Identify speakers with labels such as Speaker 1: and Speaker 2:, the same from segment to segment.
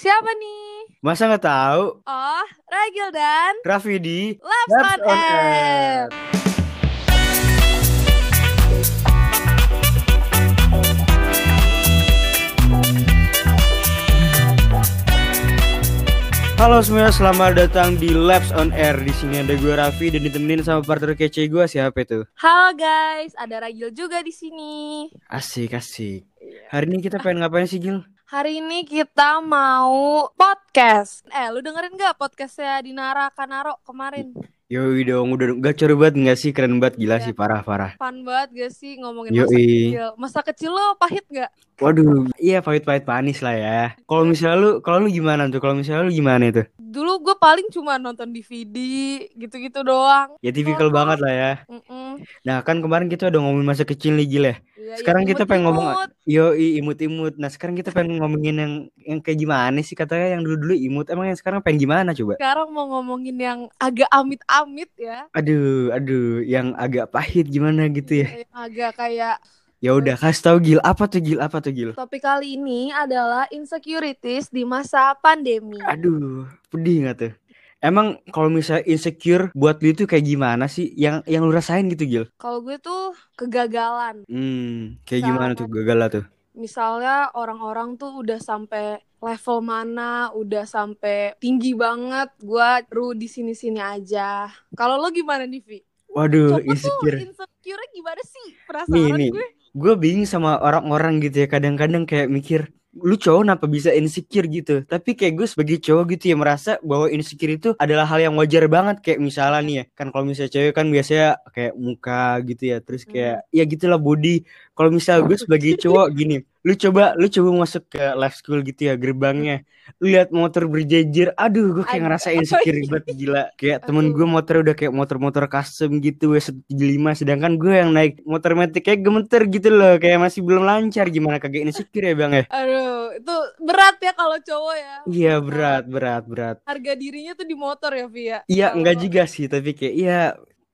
Speaker 1: Siapa nih?
Speaker 2: Masa nggak tahu?
Speaker 1: Oh, Ragil dan
Speaker 2: Raffi di
Speaker 1: Labs
Speaker 2: Labs
Speaker 1: on
Speaker 2: on
Speaker 1: Air.
Speaker 2: Halo semuanya, selamat datang di Labs on Air. Di sini ada gue Raffi dan ditemenin sama partner kece gue siapa itu?
Speaker 1: Halo guys, ada Ragil juga di sini.
Speaker 2: Asik asik. Hari ini kita pengen ngapain sih Gil?
Speaker 1: Hari ini kita mau podcast. Eh, lu dengerin gak podcastnya Dinara Kanaro kemarin?
Speaker 2: Yoi dong, udah gak coba banget nggak sih? Keren banget, gila
Speaker 1: Iya.
Speaker 2: sih, parah parah.
Speaker 1: Fun banget gak sih ngomongin
Speaker 2: Yoi.
Speaker 1: masa kecil? Masa kecil lo pahit gak?
Speaker 2: Waduh, iya pahit-pahit panis lah ya. Kalau misalnya lu, kalau lu gimana tuh? Kalau misalnya lu gimana itu?
Speaker 1: Dulu gue paling cuma nonton DVD gitu-gitu doang.
Speaker 2: Ya tipikal
Speaker 1: Oh.
Speaker 2: banget lah ya.
Speaker 1: Mm-mm.
Speaker 2: Nah kan kemarin kita udah ngomongin masa kecil nih Gil ya.
Speaker 1: Iya,
Speaker 2: Sekarang
Speaker 1: iya,
Speaker 2: kita pengen ngomong
Speaker 1: imut-imut.
Speaker 2: Yoi imut-imut. Nah sekarang kita pengen ngomongin yang yang kayak gimana sih katanya yang dulu-dulu imut. Emang yang sekarang pengen gimana coba?
Speaker 1: Sekarang mau ngomongin yang agak amit-amit ya.
Speaker 2: Aduh, aduh, yang agak pahit gimana gitu ya?
Speaker 1: Yang agak kayak
Speaker 2: Ya udah kasih tahu Gil apa tuh Gil apa tuh Gil?
Speaker 1: topik kali ini adalah insecurities di masa pandemi.
Speaker 2: Aduh, pedih nggak tuh? Emang kalau misalnya insecure buat lu itu kayak gimana sih? Yang yang lu rasain gitu Gil?
Speaker 1: Kalau gue tuh kegagalan.
Speaker 2: Hmm, kayak gimana tuh gagal tuh?
Speaker 1: Misalnya orang-orang tuh udah sampai level mana, udah sampai tinggi banget, gua ru di sini-sini aja. Kalau lo gimana nih, Vi?
Speaker 2: Waduh,
Speaker 1: Coba tuh
Speaker 2: insecure.
Speaker 1: insecure gimana sih?
Speaker 2: Nih, nih.
Speaker 1: gue.
Speaker 2: Gue bingung sama orang-orang gitu ya. Kadang-kadang kayak mikir, lu cowok kenapa bisa insecure gitu? Tapi kayak gue sebagai cowok gitu ya merasa bahwa insecure itu adalah hal yang wajar banget. Kayak misalnya nih ya, kan kalau misalnya cewek kan biasanya kayak muka gitu ya. Terus kayak ya gitulah body. Kalau misalnya gue sebagai cowok gini, lu coba lu coba masuk ke live school gitu ya gerbangnya. Lu lihat motor berjejer, aduh gue kayak ngerasa insecure banget gila. Kayak temen gue motor udah kayak motor-motor custom gitu W175 sedangkan gue yang naik motor metik kayak gemeter gitu loh kayak masih belum lancar gimana kagak insecure ya bang ya
Speaker 1: Aduh, itu berat ya kalau cowok ya.
Speaker 2: iya berat berat berat
Speaker 1: Harga dirinya tuh di motor ya, Vi ya.
Speaker 2: iya enggak juga sih tapi kayak iya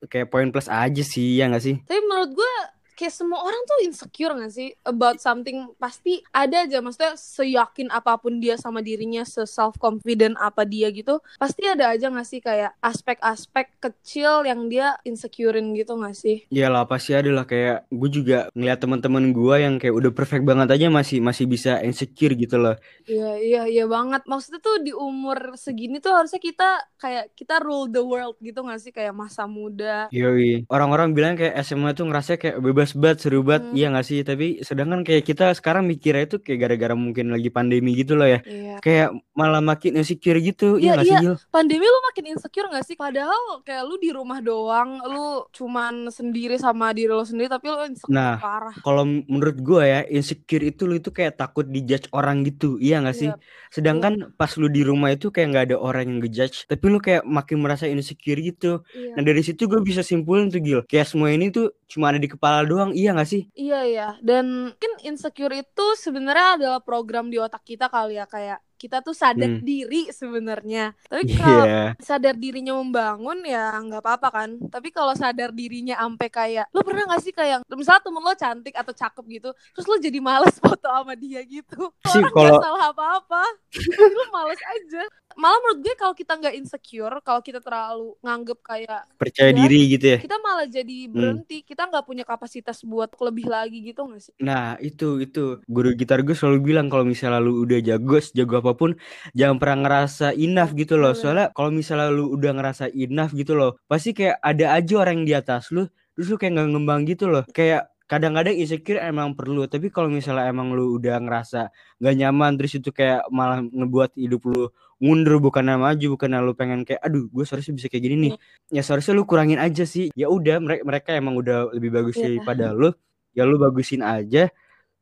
Speaker 2: kayak poin plus aja sih ya enggak sih
Speaker 1: Tapi menurut gue kayak semua orang tuh insecure gak sih about something? Pasti ada aja maksudnya seyakin apa pun dia sama dirinya se self confident apa dia gitu pasti ada aja gak sih kayak aspek-aspek kecil yang dia insecurein gitu gak sih?
Speaker 2: Iyalah pasti ada lah. Kayak gue juga ngeliat teman-teman gue yang kayak udah perfect banget aja masih masih bisa insecure gitu loh.
Speaker 1: Iya iya iya banget. Maksudnya tuh di umur segini tuh harusnya kita kayak kita rule the world gitu gak sih? Kayak masa muda.
Speaker 2: Yoi. Orang-orang bilang kayak SMA tuh ngerasa kayak bebas banget, seru banget.
Speaker 1: Hmm.
Speaker 2: Iya gak sih? Tapi sedangkan kayak kita sekarang mikirnya itu kayak gara-gara mungkin lagi pandemi gitu loh ya.
Speaker 1: iya
Speaker 2: Kayak malah makin insecure gitu.
Speaker 1: Iya,
Speaker 2: Iya gak sih
Speaker 1: iya.
Speaker 2: Gil?
Speaker 1: pandemi lu makin insecure gak sih? Padahal kayak lu di rumah doang, lu cuman sendiri sama diri lu sendiri, tapi lu insecure
Speaker 2: Nah,
Speaker 1: parah.
Speaker 2: Kalau menurut gue ya insecure itu lu itu kayak takut dijudge orang gitu. Iya gak sih?
Speaker 1: Iya,
Speaker 2: Sedangkan pas lu di rumah itu kayak nggak ada orang yang ngejudge. Tapi lu kayak makin merasa insecure gitu.
Speaker 1: iya.
Speaker 2: Nah dari situ gue bisa simpulin tuh Gil. Kayak semua ini tuh cuma ada di kepala doang. Iya gak sih?
Speaker 1: Iya ya, dan mungkin insecure itu sebenarnya adalah program di otak kita kali ya kayak kita tuh sadar
Speaker 2: Hmm.
Speaker 1: diri sebenarnya. Tapi kalau
Speaker 2: Iya.
Speaker 1: sadar dirinya membangun ya nggak apa-apa kan. Tapi kalau sadar dirinya ampe kayak lo pernah gak sih kayak misalnya temen lo cantik atau cakep gitu, terus lo jadi males foto sama dia gitu.
Speaker 2: Sih,
Speaker 1: Orang
Speaker 2: kalau-
Speaker 1: nggak salah apa-apa, lo males aja. Malah menurut gue kalau kita nggak insecure, kalau kita terlalu nganggep kayak
Speaker 2: Percaya
Speaker 1: Iya.
Speaker 2: diri gitu ya.
Speaker 1: kita malah jadi berhenti, kita nggak punya kapasitas buat lebih lagi gitu gak sih?
Speaker 2: Nah itu itu guru gitar gue selalu bilang kalau misalnya lu udah jago jago apa pun jangan pernah ngerasa enough gitu loh soalnya kalau misalnya lu udah ngerasa enough gitu loh pasti kayak ada aja orang yang di atas lu terus lu kayak nggak ngembang gitu loh kayak kadang-kadang insecure emang perlu tapi kalau misalnya emang lu udah ngerasa nggak nyaman terus itu kayak malah ngebuat hidup lu mundur bukan maju bukan lu pengen kayak aduh gue seharusnya bisa kayak gini nih. Ya seharusnya lu kurangin aja sih. Ya udah mereka mereka emang udah lebih bagus
Speaker 1: Iya.
Speaker 2: daripada lu ya lu bagusin aja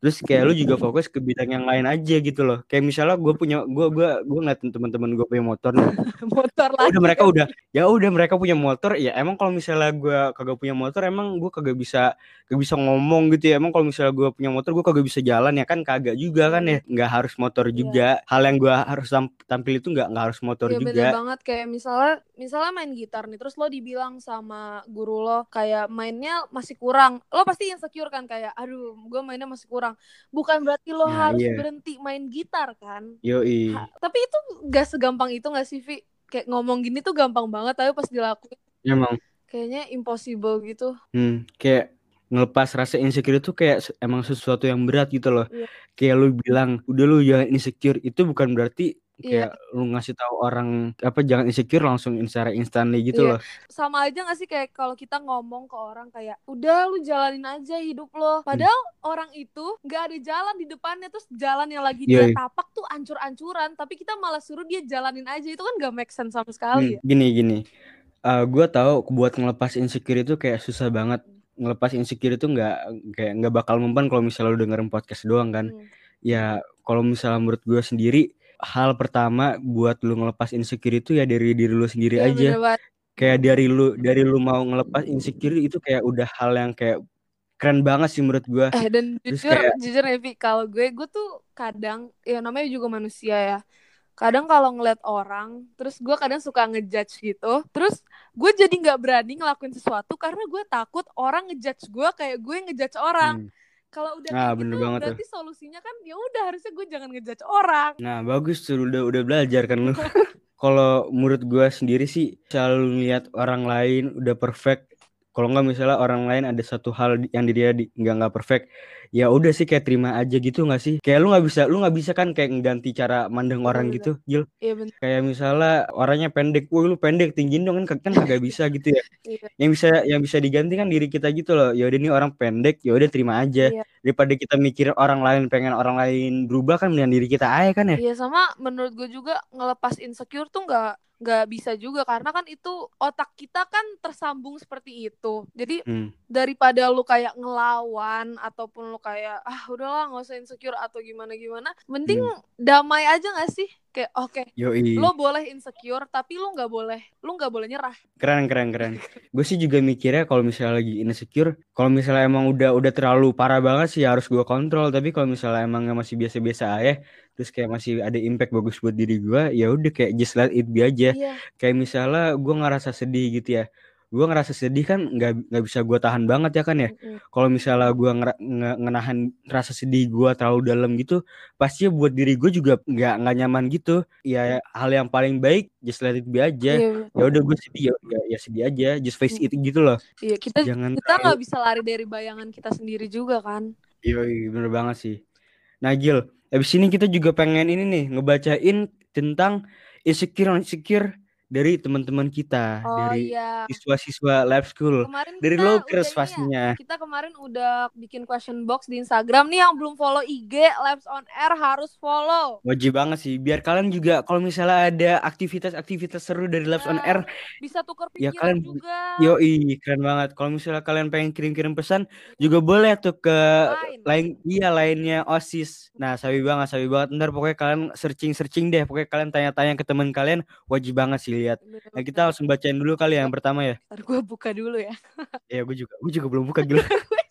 Speaker 2: terus kayak lu juga fokus ke bidang yang lain aja gitu loh. Kayak misalnya gue punya gue gue gue ngeliatin teman-teman gue punya motor nih.
Speaker 1: Motor
Speaker 2: Ya
Speaker 1: lagi.
Speaker 2: udah mereka udah ya udah mereka punya motor ya emang kalau misalnya gue kagak punya motor emang gue kagak bisa kagak bisa ngomong gitu ya. Emang kalau misalnya gue punya motor gue kagak bisa jalan ya kan? Kagak juga kan ya. Nggak harus motor juga. Hal yang gue harus tam- tampil itu nggak nggak harus motor
Speaker 1: Iya bener
Speaker 2: juga
Speaker 1: banget. Kayak misalnya misalnya main gitar nih terus lo dibilang sama guru lo kayak mainnya masih kurang. Lo pasti insecure kan? Kayak aduh gue mainnya masih kurang orang. Bukan berarti lo
Speaker 2: Nah,
Speaker 1: harus
Speaker 2: iya.
Speaker 1: berhenti main gitar kan.
Speaker 2: Yoi.
Speaker 1: Ha- tapi itu gak segampang itu gak sih Vi? Kayak ngomong gini tuh gampang banget tapi pas dilakuin
Speaker 2: Emang
Speaker 1: kayaknya impossible gitu.
Speaker 2: hmm, kayak ngelepas rasa insecure itu kayak emang sesuatu yang berat gitu loh.
Speaker 1: Iya.
Speaker 2: Kayak lu bilang, udah lu jangan insecure. Itu bukan berarti
Speaker 1: Iya.
Speaker 2: kayak lu ngasih tahu orang apa jangan insecure langsung secara instantly gitu
Speaker 1: Iya.
Speaker 2: loh.
Speaker 1: Sama aja gak sih kayak kalau kita ngomong ke orang kayak udah lu jalanin aja hidup lo. Padahal orang itu gak ada jalan di depannya terus jalan yang lagi
Speaker 2: Iya,
Speaker 1: dia tapak tuh ancur-ancuran tapi kita malah suruh dia jalanin aja itu kan gak make sense sama
Speaker 2: Hmm,
Speaker 1: sekali ya.
Speaker 2: gini gini. Eh gue tahu buat ngelepas insecure itu kayak susah banget. Ngelepas insecure itu nggak kayak nggak bakal mempan kalau misalnya lu dengerin podcast doang kan.
Speaker 1: Hmm.
Speaker 2: Ya kalau misalnya menurut gue sendiri hal pertama buat lu ngelepas insecure itu ya dari diri lu sendiri
Speaker 1: Iya
Speaker 2: aja.
Speaker 1: bener.
Speaker 2: Kayak dari lu dari lu mau ngelepas insecure itu kayak udah hal yang kayak keren banget sih menurut gue.
Speaker 1: Eh dan
Speaker 2: Terus
Speaker 1: jujur
Speaker 2: kayak
Speaker 1: jujur ya Vi kalau gue gue tuh kadang ya namanya juga manusia ya. Kadang kalau ngeliat orang, terus gue kadang suka ngejudge gitu. Terus gue jadi nggak berani ngelakuin sesuatu karena gue takut orang ngejudge gue kayak gue ngejudge orang.
Speaker 2: hmm,
Speaker 1: Kalau udah
Speaker 2: Nah, bener
Speaker 1: gitu
Speaker 2: banget tuh.
Speaker 1: berarti solusinya kan ya udah harusnya gue jangan ngejudge orang.
Speaker 2: Nah, bagus tuh udah udah belajar kan lu. Kalau menurut gua sendiri sih selalu lihat orang lain udah perfect. Kalau nggak misalnya orang lain ada satu hal yang di dia di- nggak nggak perfect, ya udah sih kayak terima aja gitu nggak sih? Kayak lu nggak bisa lu nggak bisa kan kayak ngeganti cara mandang orang
Speaker 1: Bener-bener.
Speaker 2: gitu, Gil.
Speaker 1: Iya bener.
Speaker 2: Kayak misalnya orangnya pendek, woi lu pendek tinggiin dong kan kan kagak bisa gitu ya.
Speaker 1: Iya.
Speaker 2: Yang bisa yang bisa diganti kan diri kita gitu loh. Ya udah nih orang pendek, ya udah terima aja.
Speaker 1: Iya.
Speaker 2: Daripada kita mikir orang lain pengen orang lain berubah kan mendingan diri kita aja kan ya.
Speaker 1: Iya sama menurut gue juga ngelepas insecure tuh nggak nggak bisa juga karena kan itu otak kita kan tersambung seperti itu. Jadi
Speaker 2: Hmm.
Speaker 1: daripada lu kayak ngelawan ataupun lu kayak ah udahlah nggak usah insecure atau gimana gimana mending
Speaker 2: Hmm.
Speaker 1: damai aja nggak sih kayak oke
Speaker 2: Yoi.
Speaker 1: lo boleh insecure tapi lu nggak boleh lu nggak boleh nyerah
Speaker 2: Keren keren keren. Gue sih juga mikirnya kalau misalnya lagi insecure, kalau misalnya emang udah udah terlalu parah banget sih harus gue kontrol. Tapi kalau misalnya emangnya masih biasa-biasa aja, terus kayak masih ada impact bagus buat diri gue, ya udah kayak just let it be aja.
Speaker 1: iya
Speaker 2: Kayak misalnya gue ngerasa sedih gitu ya, gue ngerasa sedih kan nggak nggak bisa gue tahan banget ya kan ya.
Speaker 1: Mm-mm.
Speaker 2: Kalau misalnya gue nge- ngenahan rasa sedih gue terlalu dalam gitu, pasti buat diri gue juga nggak nggak nyaman gitu. Ya hal yang paling baik just let it be aja.
Speaker 1: Iya
Speaker 2: ya udah gue sedih ya, ya ya sedih aja just face it gitu loh.
Speaker 1: Iya kita
Speaker 2: jangan
Speaker 1: kita nggak bisa lari dari bayangan kita sendiri juga kan.
Speaker 2: Iya bener banget sih. Nah Gil abis ini kita juga pengen ini nih ngebacain tentang insecure insecure dari teman-teman kita
Speaker 1: oh
Speaker 2: dari
Speaker 1: iya
Speaker 2: siswa-siswa lab school
Speaker 1: kemarin
Speaker 2: dari Lokers
Speaker 1: ya
Speaker 2: pastinya
Speaker 1: kita kemarin udah bikin question box di Instagram nih yang belum follow IG Labs on Air harus follow
Speaker 2: wajib banget sih biar kalian juga kalau misalnya ada aktivitas-aktivitas seru dari Labs on Air
Speaker 1: bisa tuker
Speaker 2: ya
Speaker 1: pikiran
Speaker 2: kalian
Speaker 1: juga
Speaker 2: Yoi, keren banget. Kalau misalnya kalian pengen kirim-kirim pesan, juga boleh tuh ke
Speaker 1: Lain.
Speaker 2: lain iya lainnya OSIS. Nah, sabi banget, sabi banget. Ntar pokoknya kalian searching-searching deh. Pokoknya kalian tanya-tanya ke teman kalian, wajib banget sih lihat. Nah, kita langsung bacain dulu kali ya yang pertama ya.
Speaker 1: Ntar gue buka dulu ya
Speaker 2: Ya, gue juga, gue juga belum buka gila.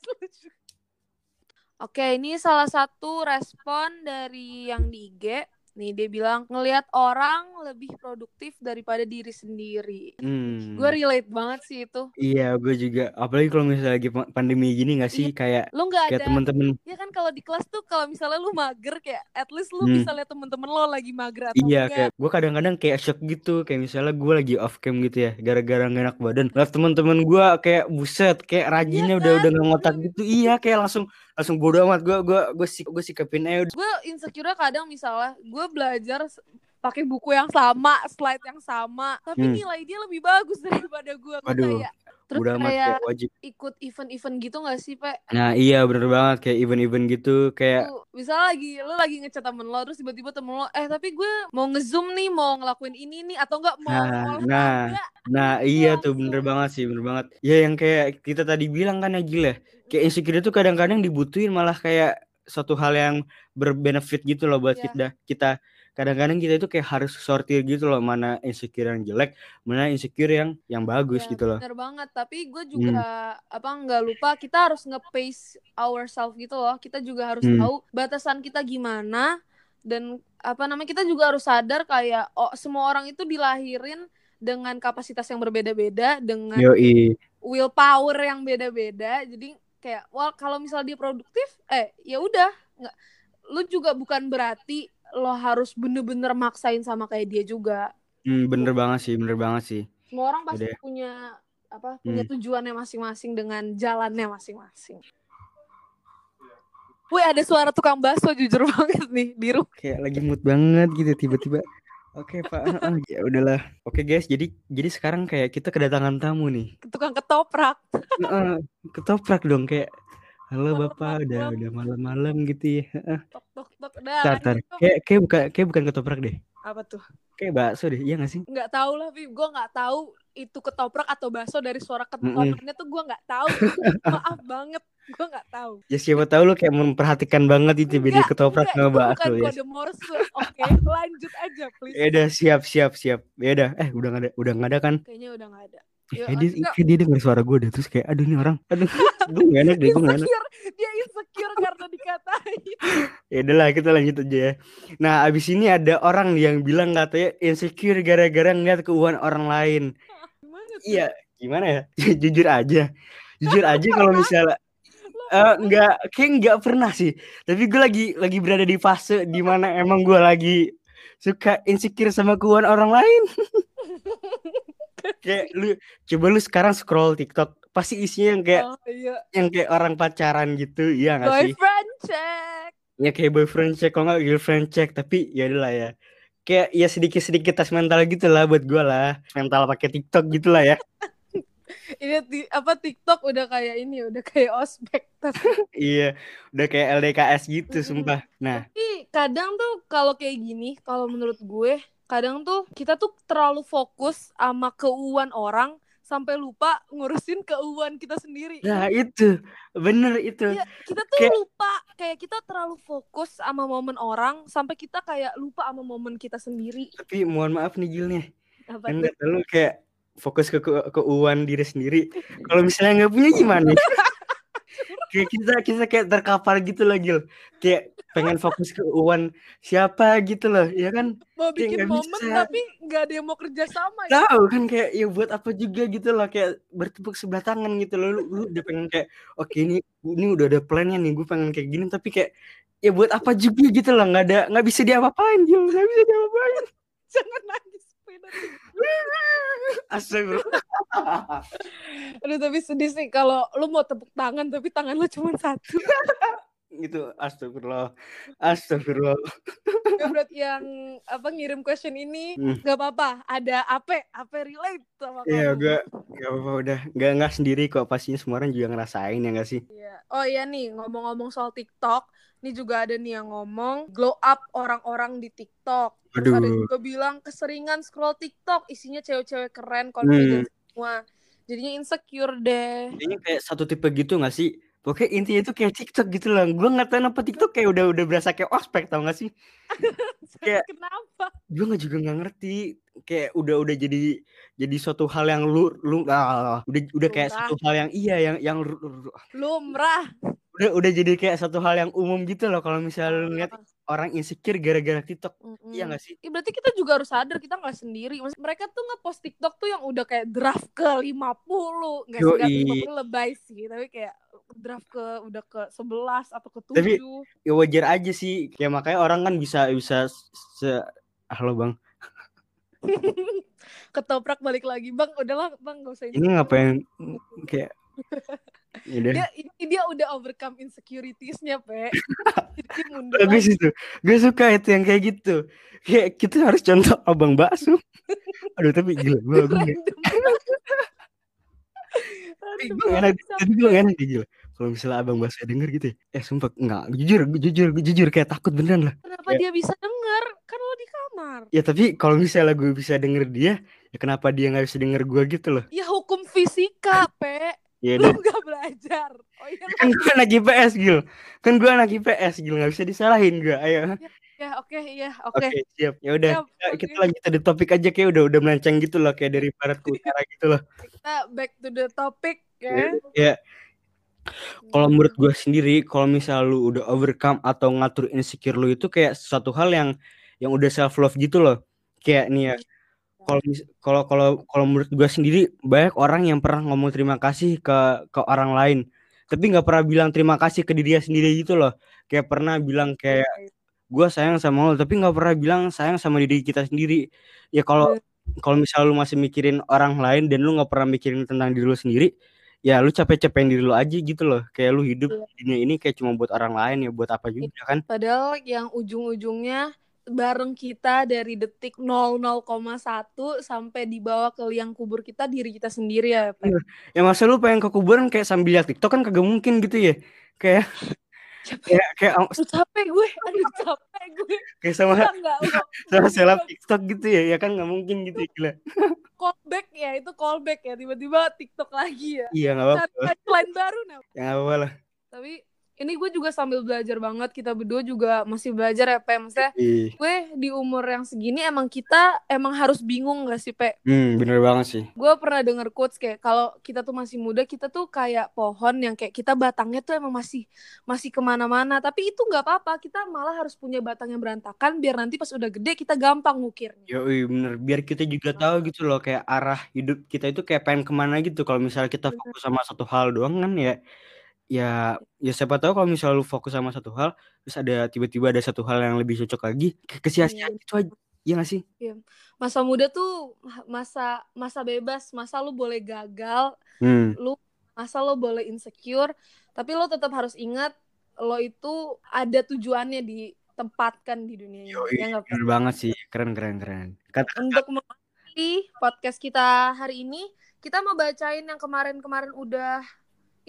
Speaker 1: Oke, ini salah satu respon dari yang di IG. Nih dia bilang ngelihat orang lebih produktif daripada diri sendiri.
Speaker 2: Hmm.
Speaker 1: Gue relate banget sih itu.
Speaker 2: Iya, gue juga. Apalagi kalau misalnya lagi pa- pandemi gini gak sih? Kayak
Speaker 1: Lu nggak
Speaker 2: kayak
Speaker 1: ada
Speaker 2: temen-temen.
Speaker 1: Ya kan kalau di kelas tuh kalau misalnya lu mager kayak at least lu
Speaker 2: Hmm.
Speaker 1: bisa lihat temen-temen lo lagi mager atau
Speaker 2: Iya,
Speaker 1: enggak.
Speaker 2: kayak gue kadang-kadang kayak shock gitu, kayak misalnya gue lagi off cam gitu ya, gara-gara gak enak badan. Lihat teman-teman gue kayak buset, kayak rajinnya udah
Speaker 1: kan?
Speaker 2: udah nggak ngotak gitu. Iya, kayak langsung langsung bodo amat. Gue gue gue sih gue sikapin aja. udah.
Speaker 1: Gue insecure kadang misalnya gue belajar pakai buku yang sama, slide yang sama, tapi
Speaker 2: Hmm.
Speaker 1: nilai dia lebih bagus daripada gue. Kayak terus
Speaker 2: amat
Speaker 1: kayak
Speaker 2: kayak wajib.
Speaker 1: ikut event-event gitu gak sih, Pe?
Speaker 2: Nah iya bener banget kayak event-event gitu kayak
Speaker 1: misalnya lagi lu lagi ngechat temen lo terus tiba-tiba temen lo eh tapi gue mau ngezoom nih mau ngelakuin ini nih atau enggak mau
Speaker 2: Nah, nah, nah iya tuh bener banget sih, bener banget. Ya yang kayak kita tadi bilang kan ya Gil ya, kayak insecure itu kadang-kadang dibutuhin malah kayak suatu hal yang berbenefit gitu loh buat
Speaker 1: Iya.
Speaker 2: kita. Kita kadang-kadang kita itu kayak harus sortir gitu loh mana insecure yang jelek, mana insecure yang yang bagus
Speaker 1: Ya,
Speaker 2: gitu loh.
Speaker 1: bener banget tapi gue
Speaker 2: Hmm.
Speaker 1: juga apa nggak lupa kita harus nge-pace ourselves gitu loh kita juga harus
Speaker 2: Hmm.
Speaker 1: tahu batasan kita gimana dan apa namanya kita juga harus sadar kayak oh semua orang itu dilahirin dengan kapasitas yang berbeda-beda dengan
Speaker 2: Yoi.
Speaker 1: willpower yang beda-beda jadi kayak wah kalau misal dia produktif eh ya udah nggak lu juga bukan berarti lo harus bener-bener maksain sama kayak dia juga
Speaker 2: Hmm, bener banget sih, bener banget sih.
Speaker 1: semua orang pasti
Speaker 2: Udah.
Speaker 1: punya apa punya tujuannya masing-masing dengan jalannya masing-masing Wih ada suara tukang bakso jujur banget nih biru
Speaker 2: Kayak lagi mood banget gitu tiba-tiba. Oke Pak, Heeh, ya udahlah. Oke guys, jadi jadi sekarang kayak kita kedatangan tamu nih.
Speaker 1: tukang ketoprak
Speaker 2: Heeh, ketoprak dong kayak halo. Bapak, udah udah malam-malam gitu ya. Heeh.
Speaker 1: tok tok tok dah
Speaker 2: Tar. Kayak kayak bukan kayak bukan ketoprak deh.
Speaker 1: apa tuh
Speaker 2: Kayak bakso deh, iya gak sih?
Speaker 1: nggak tahu lah Vip gue nggak tahu itu ketoprak atau bakso dari suara ketopraknya tuh gue nggak tahu. Maaf banget gue nggak tahu.
Speaker 2: Ya siapa tahu lu kayak memperhatikan banget itu beda ketoprak sama bakso
Speaker 1: bukan
Speaker 2: ya.
Speaker 1: kode Morse. Oke lanjut aja please.
Speaker 2: Ya udah siap siap siap. Ya udah, eh udah nggak ada udah nggak ada kan?
Speaker 1: kayaknya udah nggak ada.
Speaker 2: Ih,
Speaker 1: Yuk,
Speaker 2: Kayak dia, kayak dia denger suara gue deh terus kayak aduh nih orang aduh gue gak enak deh gue gak enak.
Speaker 1: Dia insecure karena dikatain.
Speaker 2: Ya udahlah kita lanjut aja ya. Nah abis ini ada orang yang bilang katanya insecure gara-gara ngeliat keuangan orang lain iya. gimana ya? Jujur aja. Jujur aja kalau misalnya eh nggak kayak nggak pernah sih. Tapi gue lagi lagi berada di fase di mana emang gue lagi suka insecure sama keuangan orang lain. Kayak lu coba lu sekarang scroll TikTok pasti isinya yang kayak
Speaker 1: oh, iya.
Speaker 2: yang kayak orang pacaran gitu iya nggak sih?
Speaker 1: Boyfriend check.
Speaker 2: Ya kayak boyfriend check kalau nggak girlfriend check tapi ya lah ya kayak ya sedikit sedikit tes mental gitu lah buat gue lah. Mental pakai TikTok gitu lah ya.
Speaker 1: Ini ti- apa TikTok udah kayak ini udah kayak ospek
Speaker 2: iya udah kayak LDKS gitu
Speaker 1: Mm-mm.
Speaker 2: sumpah. Nah.
Speaker 1: Tapi kadang tuh kalau kayak gini kalau menurut gue kadang tuh kita tuh terlalu fokus sama keuangan orang sampai lupa ngurusin keuangan kita sendiri.
Speaker 2: Nah itu. Bener itu.
Speaker 1: Iya, kita tuh
Speaker 2: Kayak-
Speaker 1: lupa kayak kita terlalu fokus sama momen orang sampai kita kayak lupa sama momen kita sendiri.
Speaker 2: tapi mohon maaf nih Gilnya
Speaker 1: Apa
Speaker 2: kan lu kayak fokus ke ke keuangan diri sendiri. Kalau misalnya nggak punya gimana kayak kita kita kayak terkapar gitu loh Gil kayak pengen fokus ke uan siapa gitu loh ya kan
Speaker 1: Mau
Speaker 2: kayak
Speaker 1: bikin
Speaker 2: nggak
Speaker 1: momen
Speaker 2: bisa.
Speaker 1: tapi nggak ada yang mau kerja sama ya.
Speaker 2: tahu kan kayak ya buat apa juga gitu loh kayak bertepuk sebelah tangan gitu loh lu, lu udah pengen kayak oke ini ini udah ada plannya nih gue pengen kayak gini tapi kayak ya buat apa juga gitu loh nggak ada nggak bisa diapa-apain Gil nggak bisa diapa-apain
Speaker 1: Jangan nangis.
Speaker 2: Astagfirullah
Speaker 1: Aduh tapi sedih sih kalau lu mau tepuk tangan tapi tangan lu cuma satu.
Speaker 2: gitu astagfirullah astagfirullah
Speaker 1: ya berarti yang apa ngirim question ini
Speaker 2: Hmm.
Speaker 1: nggak apa-apa. Ada apa? Apa relate sama kamu?
Speaker 2: Iya, gue gak apa-apa udah nggak nggak sendiri kok pastinya semua orang juga ngerasain ya nggak sih
Speaker 1: Iya. Oh iya nih ngomong-ngomong soal TikTok, nih juga ada nih yang ngomong glow up orang-orang di TikTok. Terus ada
Speaker 2: Aduh.
Speaker 1: juga bilang keseringan scroll TikTok, isinya cewek-cewek keren,
Speaker 2: Hmm.
Speaker 1: confident semua. Jadinya insecure deh.
Speaker 2: Kayaknya kayak satu tipe gitu gak sih? Pokoknya intinya itu kayak TikTok gitu lah. Gue gak tahu kenapa TikTok kayak udah udah berasa kayak ospek tau gak sih? Kayak-
Speaker 1: Kenapa?
Speaker 2: Gue nggak juga nggak ngerti. Kayak udah udah jadi jadi suatu hal yang lu lu ah, udah udah kayak
Speaker 1: Lumrah.
Speaker 2: satu hal yang iya yang yang ru-
Speaker 1: Lumrah.
Speaker 2: udah udah jadi kayak satu hal yang umum gitu loh kalau misalnya lu ngeliat orang insecure gara-gara TikTok.
Speaker 1: Mm-mm.
Speaker 2: Iya gak sih?
Speaker 1: Ih, berarti kita juga harus sadar kita nggak sendiri. Maksud- Mereka tuh nge-post TikTok tuh yang udah kayak draft ke 50. Nggak sih, nggak. 50 lebay sih. Tapi kayak draft ke udah ke 11 atau ke 7.
Speaker 2: Tapi- Ya wajar aja sih. Kayak makanya orang kan bisa bisa se halo bang.
Speaker 1: Ketoprak balik lagi. Bang, udahlah Bang, gak usah
Speaker 2: Ini ngapain kayak ya udah.
Speaker 1: dia ini dia udah overcome insecuritiesnya pe jadi mundur
Speaker 2: bagus itu gue suka itu yang kayak gitu kayak kita harus contoh abang bakso aduh tapi gila gue gue
Speaker 1: banget
Speaker 2: enak tapi gue enak gila kalau misalnya abang bakso denger gitu ya eh sumpah enggak jujur jujur jujur kayak takut beneran lah.
Speaker 1: Kenapa
Speaker 2: Ya.
Speaker 1: dia bisa denger? Kan lo di kamar.
Speaker 2: Ya tapi kalau misalnya gue bisa denger dia ya kenapa dia nggak bisa denger gue gitu loh?
Speaker 1: Ya hukum fisika pe.
Speaker 2: Ya
Speaker 1: lu nggak belajar. Oh iya
Speaker 2: kan gue anak IPS Gil. Kan gue anak IPS Gil. Nggak bisa disalahin gue. Ayo.
Speaker 1: Ya oke iya
Speaker 2: oke.
Speaker 1: Oke
Speaker 2: siap. Ya udah kita,
Speaker 1: oke.
Speaker 2: kita lanjut ada topik aja kayak udah udah melenceng gitu loh kayak dari barat ke utara gitu loh.
Speaker 1: Kita back to the topic ya
Speaker 2: ya kalau menurut gue sendiri kalau misal lu udah overcome atau ngatur insecure lu itu kayak suatu hal yang yang udah self love gitu loh. Kayak nih ya kalau mis- kalau kalau kalau menurut gue sendiri banyak orang yang pernah ngomong terima kasih ke ke orang lain. Tapi nggak pernah bilang terima kasih ke dirinya sendiri gitu loh. Kayak pernah bilang kayak gue sayang sama lo tapi nggak pernah bilang sayang sama diri kita sendiri. Ya kalau kalau misalnya lu masih mikirin orang lain dan lu nggak pernah mikirin tentang diri lu sendiri ya lu capek-capekin diri lu aja gitu loh kayak lu hidup di dunia ini kayak cuma buat orang lain ya buat apa juga kan
Speaker 1: Padahal yang ujung-ujungnya bareng kita dari detik 00,1 sampai dibawa ke liang kubur kita diri kita sendiri ya, Pak.
Speaker 2: Iya. ya masa lu pengen ke kuburan kayak sambil lihat TikTok kan kagak mungkin gitu ya kayak
Speaker 1: Capek.
Speaker 2: kayak kayak
Speaker 1: Aduh, capek gue, aduh capek gue.
Speaker 2: kayak sama
Speaker 1: Enggak, enggak, enggak.
Speaker 2: sama seleb TikTok gitu ya ya kan nggak mungkin gitu ya, gila
Speaker 1: Callback ya, itu callback ya. Tiba-tiba TikTok lagi ya.
Speaker 2: iya nggak apa-apa
Speaker 1: punchline baru nah.
Speaker 2: ya nggak apa-apa lah
Speaker 1: Tapi ini gue juga sambil belajar banget. Kita berdua juga masih belajar ya, Pe. Maksudnya
Speaker 2: Ih,
Speaker 1: gue di umur yang segini emang kita emang harus bingung gak sih, Pe?
Speaker 2: hmm bener banget sih
Speaker 1: gue pernah denger quotes kayak kalau kita tuh masih muda kita tuh kayak pohon yang kayak kita batangnya tuh emang masih masih ke mana-mana tapi itu nggak apa-apa kita malah harus punya batang yang berantakan biar nanti pas udah gede kita gampang ngukirnya
Speaker 2: Yo, bener. Biar kita juga tahu gitu loh, kayak arah hidup kita itu kayak pengen ke mana gitu. Kalau misalnya kita
Speaker 1: Bener.
Speaker 2: fokus sama satu hal doang kan ya, ya, ya siapa tahu kalau misalnya lu fokus sama satu hal, terus ada tiba-tiba ada satu hal yang lebih cocok lagi, kayak kesia-sia
Speaker 1: Iya.
Speaker 2: gitu aja. Iya gak sih?
Speaker 1: masa muda tuh masa masa bebas masa lu boleh gagal
Speaker 2: Hmm,
Speaker 1: lu masa lo boleh insecure tapi lo tetap harus ingat lo itu ada tujuannya ditempatkan di dunia ini
Speaker 2: Yoi,
Speaker 1: ya
Speaker 2: bener banget sih. Keren, keren, keren. Kata,
Speaker 1: untuk mengakhiri podcast kita hari ini kita mau bacain yang kemarin-kemarin udah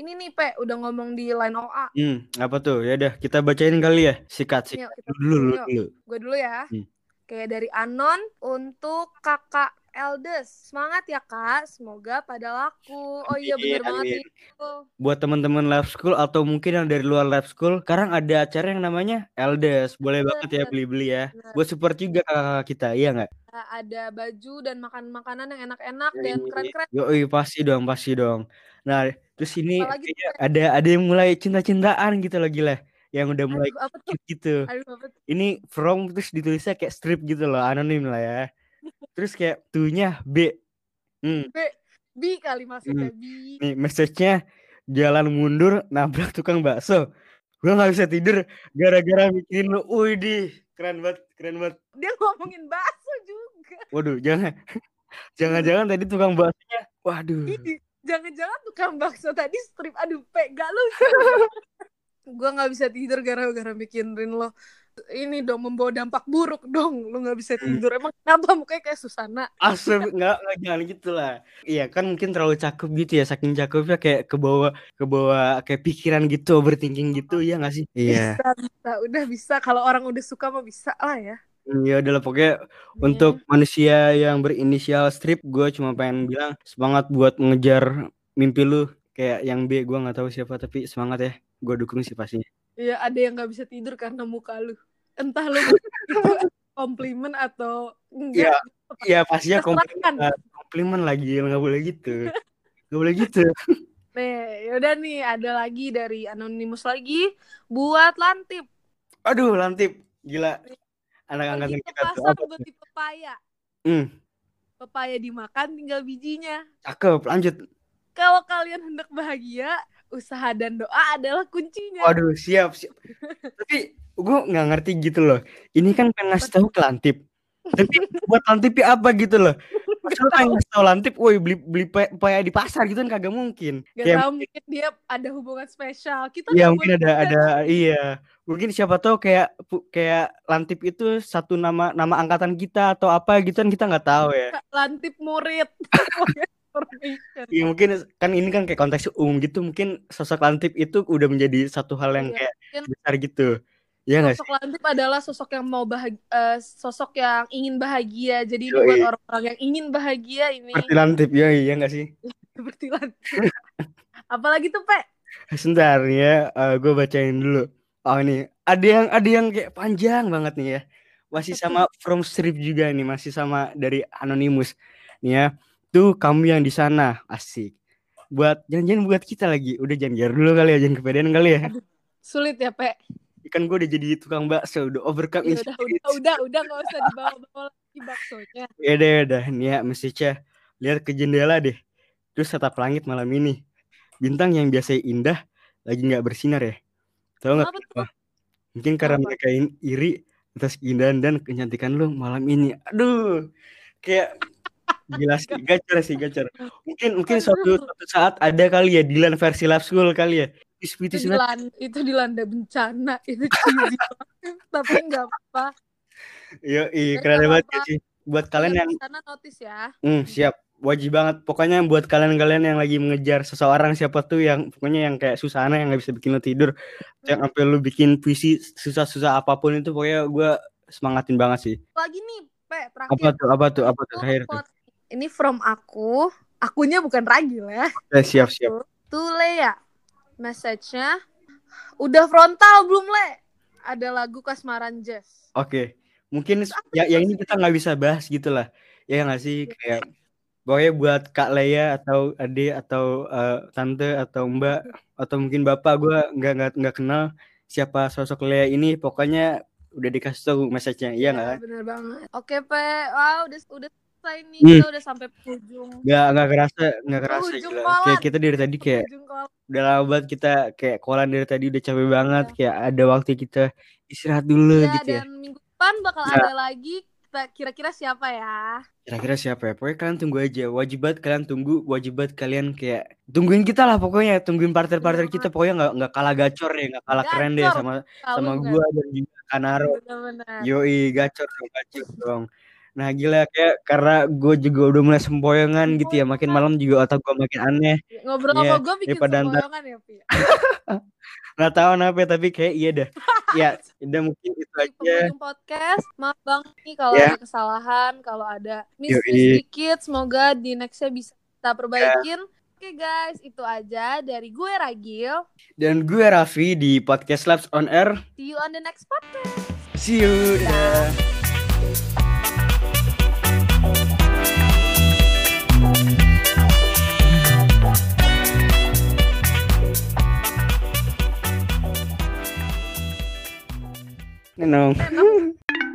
Speaker 1: ini nih Pe udah ngomong di line OA
Speaker 2: hmm, apa tuh? Ya udah, kita bacain kali ya. Sikat, sikat.
Speaker 1: Yuk, kita
Speaker 2: Dulu, dulu.
Speaker 1: gue dulu ya
Speaker 2: Hmm.
Speaker 1: kayak dari Anon untuk kakak Eldes semangat ya kak semoga pada laku oh iya bener
Speaker 2: Amin,
Speaker 1: banget nih
Speaker 2: Buat teman-teman lab school atau mungkin yang dari luar lab school, sekarang ada acara yang namanya Eldes. Boleh banget ya beli-beli ya.
Speaker 1: Bener.
Speaker 2: Buat support juga kakak kita, iya nggak?
Speaker 1: ada baju dan makan makanan yang enak-enak dan keren-keren
Speaker 2: Yoi, pasti dong, pasti dong. Nah, terus ini
Speaker 1: Apalagi tuh,
Speaker 2: ada ada yang mulai cinta-cintaan gitu loh gila. Yang udah mulai
Speaker 1: aduh apa tuh
Speaker 2: gitu.
Speaker 1: aduh apa tuh
Speaker 2: Ini from terus ditulisnya kayak strip gitu loh, anonim lah ya. Terus kayak tuh-nya B. Hmm,
Speaker 1: B B kali maksudnya B
Speaker 2: nih message-nya jalan mundur nabrak tukang bakso. Gua nggak bisa tidur gara-gara mikirin lu. Wih, di keren banget, keren banget.
Speaker 1: dia ngomongin bakso juga
Speaker 2: Waduh, jangan jangan-jangan tadi tukang baksonya waduh.
Speaker 1: Ih, jangan-jangan tukang bakso tadi strip aduh pe gak lucu gue nggak bisa tidur gara-gara mikirin lo ini dong membawa dampak buruk dong. Lo nggak bisa
Speaker 2: Hmm.
Speaker 1: tidur. Emang kenapa? Mukanya kayak Susana.
Speaker 2: Asal nggak nggak jangan gitu lah. Iya kan mungkin terlalu cakep gitu ya. Saking cakepnya kayak ke bawah ke bawah kayak pikiran gitu overthinking gitu. Ya nggak sih? Iya.
Speaker 1: bisa bisa. Udah bisa. Kalau orang udah suka mah bisa lah ya.
Speaker 2: Ya udah lah. Pokoknya untuk manusia yang berinisial strip gue cuma pengen bilang semangat buat mengejar mimpi lu. Kayak yang B gue nggak tahu siapa tapi semangat ya. Gue dukung sih pastinya.
Speaker 1: Iya ada yang nggak bisa tidur karena muka lu. Entah lu itu komplimen atau
Speaker 2: Iya,
Speaker 1: enggak.
Speaker 2: Iya pastinya
Speaker 1: Terserah
Speaker 2: komplimen, lah. komplimen lagi nggak boleh gitu, nggak boleh gitu.
Speaker 1: nih yaudah nih ada lagi dari anonimus lagi. Buat lantip.
Speaker 2: Aduh lantip gila. Anak angkatan kita tuh
Speaker 1: pasar
Speaker 2: apa?
Speaker 1: beli pepaya.
Speaker 2: Hmm,
Speaker 1: pepaya dimakan tinggal bijinya.
Speaker 2: Cakep lanjut.
Speaker 1: kalau kalian hendak bahagia usaha dan doa adalah kuncinya
Speaker 2: Waduh, siap, siap. Tapi gue nggak ngerti gitu loh. Ini kan pengen ngasih tahu ke Lantip. Tapi buat Lantip ya apa gitu loh. Maksudnya pengen ngasih tahu Lantip, woi beli beli pepaya di pasar gitu kan kagak mungkin.
Speaker 1: Gak
Speaker 2: Kayak
Speaker 1: tahu mungkin dia ada hubungan spesial kita
Speaker 2: Iya
Speaker 1: nggak
Speaker 2: mungkin ada ada iya. Mungkin siapa tahu kayak kayak Lantip itu satu nama nama angkatan kita atau apa gitu kan kita nggak tahu ya.
Speaker 1: lantip murid.
Speaker 2: Iya mungkin kan ini kan kayak konteks umum gitu mungkin sosok Lantip itu udah menjadi satu hal yang
Speaker 1: Iya,
Speaker 2: kayak
Speaker 1: mungkin
Speaker 2: besar gitu. Iya nggak sih?
Speaker 1: sosok lantip adalah sosok yang mau bahagia sosok yang ingin bahagia jadi ini buat orang-orang yang ingin bahagia ini
Speaker 2: Seperti Lantip ya iya nggak sih?
Speaker 1: seperti lantip apalagi tuh pe
Speaker 2: Sebentar ya, gue bacain dulu. Oh ini ada yang ada yang kayak panjang banget nih ya. Masih sama From Strip juga nih, masih sama dari Anonymous. Nih ya, tuh kamu yang di sana, asik. Buat jangan-jangan buat kita lagi. Udah jangan gear dulu kali ya, jangan kepedean kali ya.
Speaker 1: sulit ya pe
Speaker 2: Kan gue udah jadi tukang bakso, udah overcome
Speaker 1: ya udah udah udah udah nggak usah dibawa-bawa lagi baksonya
Speaker 2: Ya udah ya udah, nih ya message-nya. Lihat ke jendela deh. Terus tetap langit malam ini. Bintang yang biasa indah lagi nggak bersinar ya. Tahu nggak? Mungkin karena
Speaker 1: Kenapa?
Speaker 2: mereka iri atas keindahan dan kecantikan lu malam ini. Aduh, kayak gila sih, gacor sih, gacor. Mungkin mungkin suatu, suatu saat ada kali ya Dilan versi Love School kali ya.
Speaker 1: itu dilanda, itu dilanda bencana itu cheesy tapi nggak apa
Speaker 2: Yo, iya, keren banget
Speaker 1: apa-apa.
Speaker 2: sih. Buat kalian yang
Speaker 1: sana notice ya
Speaker 2: Hmm, siap. Wajib banget. Pokoknya buat kalian-kalian yang lagi mengejar seseorang siapa tuh yang pokoknya yang kayak Susana yang nggak bisa bikin lo tidur, yang
Speaker 1: Hmm.
Speaker 2: sampai lu bikin puisi susah-susah apa pun itu pokoknya gue semangatin banget sih.
Speaker 1: lagi nih pe
Speaker 2: Apa
Speaker 1: terakhir
Speaker 2: tuh? Apa tuh? Apa tuh terakhir tuh?
Speaker 1: Ini from aku akunya bukan Ragil ya
Speaker 2: Eh, siap siap.
Speaker 1: tuh Le ya message-nya udah frontal belum Le ada lagu Kasmaran Jazz
Speaker 2: Oke. Mungkin ya, yang ini kita nggak bisa bahas gitu lah. Ya nggak sih
Speaker 1: Iya.
Speaker 2: kayak pokoknya buat Kak Leia atau Ade atau eh, tante atau Mbak atau mungkin Bapak gue nggak nggak nggak kenal siapa sosok Leia ini pokoknya udah dikasih tahu message-nya iya nggak?
Speaker 1: Ya, bener banget oke pe wah udah udah selesai nih
Speaker 2: Hmm.
Speaker 1: kita udah sampai penghujung
Speaker 2: Nggak nggak kerasa nggak kerasa
Speaker 1: Ujung
Speaker 2: gila.
Speaker 1: kolan.
Speaker 2: Kayak kita dari tadi kayak udah lama banget kita kayak kolan dari tadi udah capek banget kayak ada waktu kita istirahat dulu
Speaker 1: ya
Speaker 2: gitu ya.
Speaker 1: dan minggu depan bakal
Speaker 2: Nah.
Speaker 1: ada lagi kita kira-kira siapa ya
Speaker 2: Kira-kira siapa ya? Pokoknya kalian tunggu aja. Wajib banget kalian tunggu. Wajib banget kalian kayak tungguin kita lah pokoknya. Tungguin partner-partner kita. Pokoknya nggak nggak kalah gacor deh, nggak kalah keren deh
Speaker 1: Gacor,
Speaker 2: sama
Speaker 1: Tahu
Speaker 2: sama gua dan juga Kanaro. Yoi, gacor dong, gacor dong. Nah gila kayak karena gue juga udah mulai sempoyongan gitu ya. Makin malam juga otak gue makin aneh.
Speaker 1: ngobrol
Speaker 2: Iya,
Speaker 1: sama gue bikin sempoyongan ya Pi
Speaker 2: Nggak tahu kenapa tapi kayak iya dah. ya, udah mungkin itu aja.
Speaker 1: podcast maaf banget nih kalau
Speaker 2: Ya.
Speaker 1: ada kesalahan kalau ada miss
Speaker 2: Yoi.
Speaker 1: miss dikit semoga di nextnya bisa kita perbaikin oke guys itu aja dari gue Ragil
Speaker 2: Dan gue Raffi di podcast Labs on Air.
Speaker 1: see you on the next podcast
Speaker 2: See you. Dadah. Nenong.
Speaker 1: Enak.